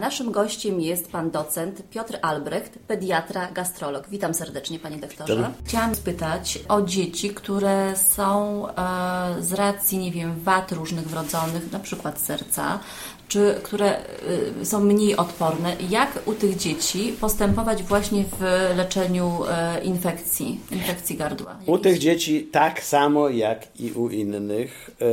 Naszym gościem jest pan docent Piotr Albrecht, pediatra, gastrolog. Witam serdecznie, panie doktorze. Witam. Chciałam spytać o dzieci, które są e, z racji, nie wiem, wad różnych wrodzonych, na przykład serca, czy które y, są mniej odporne. Jak u tych dzieci postępować właśnie w leczeniu e, infekcji, infekcji gardła? U tych dzieci tak samo jak i u innych. e,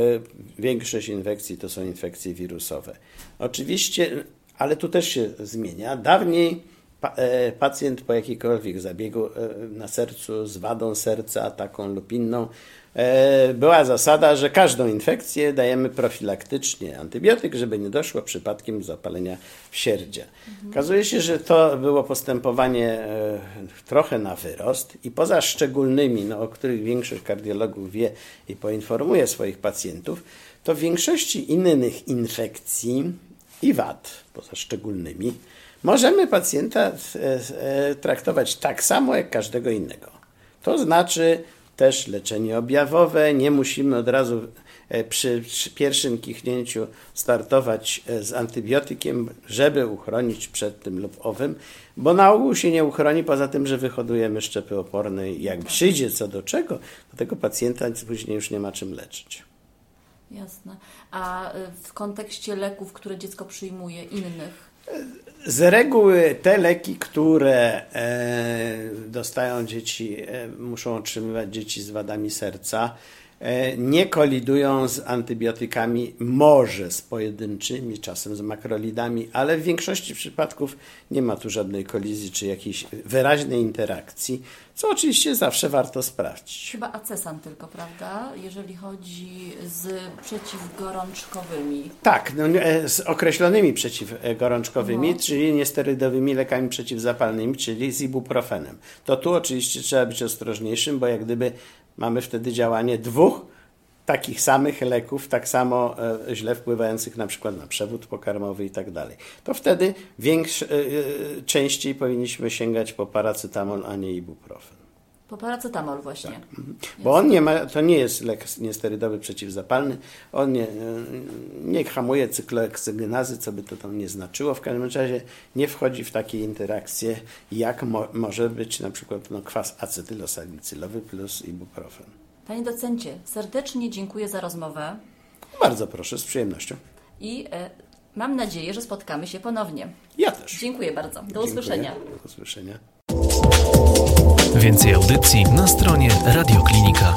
Większość infekcji to są infekcje wirusowe. Oczywiście, ale tu też się zmienia. Dawniej e, pacjent po jakikolwiek zabiegu e, na sercu z wadą serca, taką lub inną, e, była zasada, że każdą infekcję dajemy profilaktycznie antybiotyk, żeby nie doszło przypadkiem zapalenia wsierdzia. Okazuje się, że to było postępowanie trochę na wyrost i poza szczególnymi, no, o których większość kardiologów wie i poinformuje swoich pacjentów, to w większości innych infekcji i wad, poza szczególnymi, możemy pacjenta e, e, traktować tak samo jak każdego innego. To znaczy też leczenie objawowe, nie musimy od razu e, przy, przy pierwszym kichnięciu startować z antybiotykiem, żeby uchronić przed tym lub owym, bo na ogół się nie uchroni, poza tym, że wyhodujemy szczepy oporne jak przyjdzie co do czego, to tego pacjenta później już nie ma czym leczyć. Jasne. A y, w kontekście leków, które dziecko przyjmuje, innych? Z reguły te leki, które e, dostają dzieci, e, muszą otrzymywać dzieci z wadami serca, nie kolidują z antybiotykami, może z pojedynczymi, czasem z makrolidami, ale w większości przypadków nie ma tu żadnej kolizji czy jakiejś wyraźnej interakcji, co oczywiście zawsze warto sprawdzić. Chyba acesan tylko, prawda? Jeżeli chodzi z przeciwgorączkowymi. Tak, no, e, z określonymi przeciwgorączkowymi, czyli niesterydowymi lekami przeciwzapalnymi, czyli z ibuprofenem. To tu oczywiście trzeba być ostrożniejszym, bo jak gdyby mamy wtedy działanie dwóch takich samych leków, tak samo e, źle wpływających na przykład na przewód pokarmowy i tak dalej. To wtedy e, e, częściej powinniśmy sięgać po paracetamol, a nie ibuprofen. Po paracetamol właśnie. Tak. Bo on nie ma, to nie jest lek niesterydowy przeciwzapalny, on nie, nie hamuje cyklooeksygenazy, co by to tam nie znaczyło. W każdym razie nie wchodzi w takie interakcje, jak mo, może być na przykład no, kwas acetylosalicylowy plus ibuprofen. Panie docencie, serdecznie dziękuję za rozmowę Bardzo proszę, z przyjemnością. i e, mam nadzieję, że spotkamy się ponownie. Ja też. Dziękuję bardzo. Do Dziękuję. usłyszenia. Do usłyszenia. Więcej audycji na stronie radioklinika.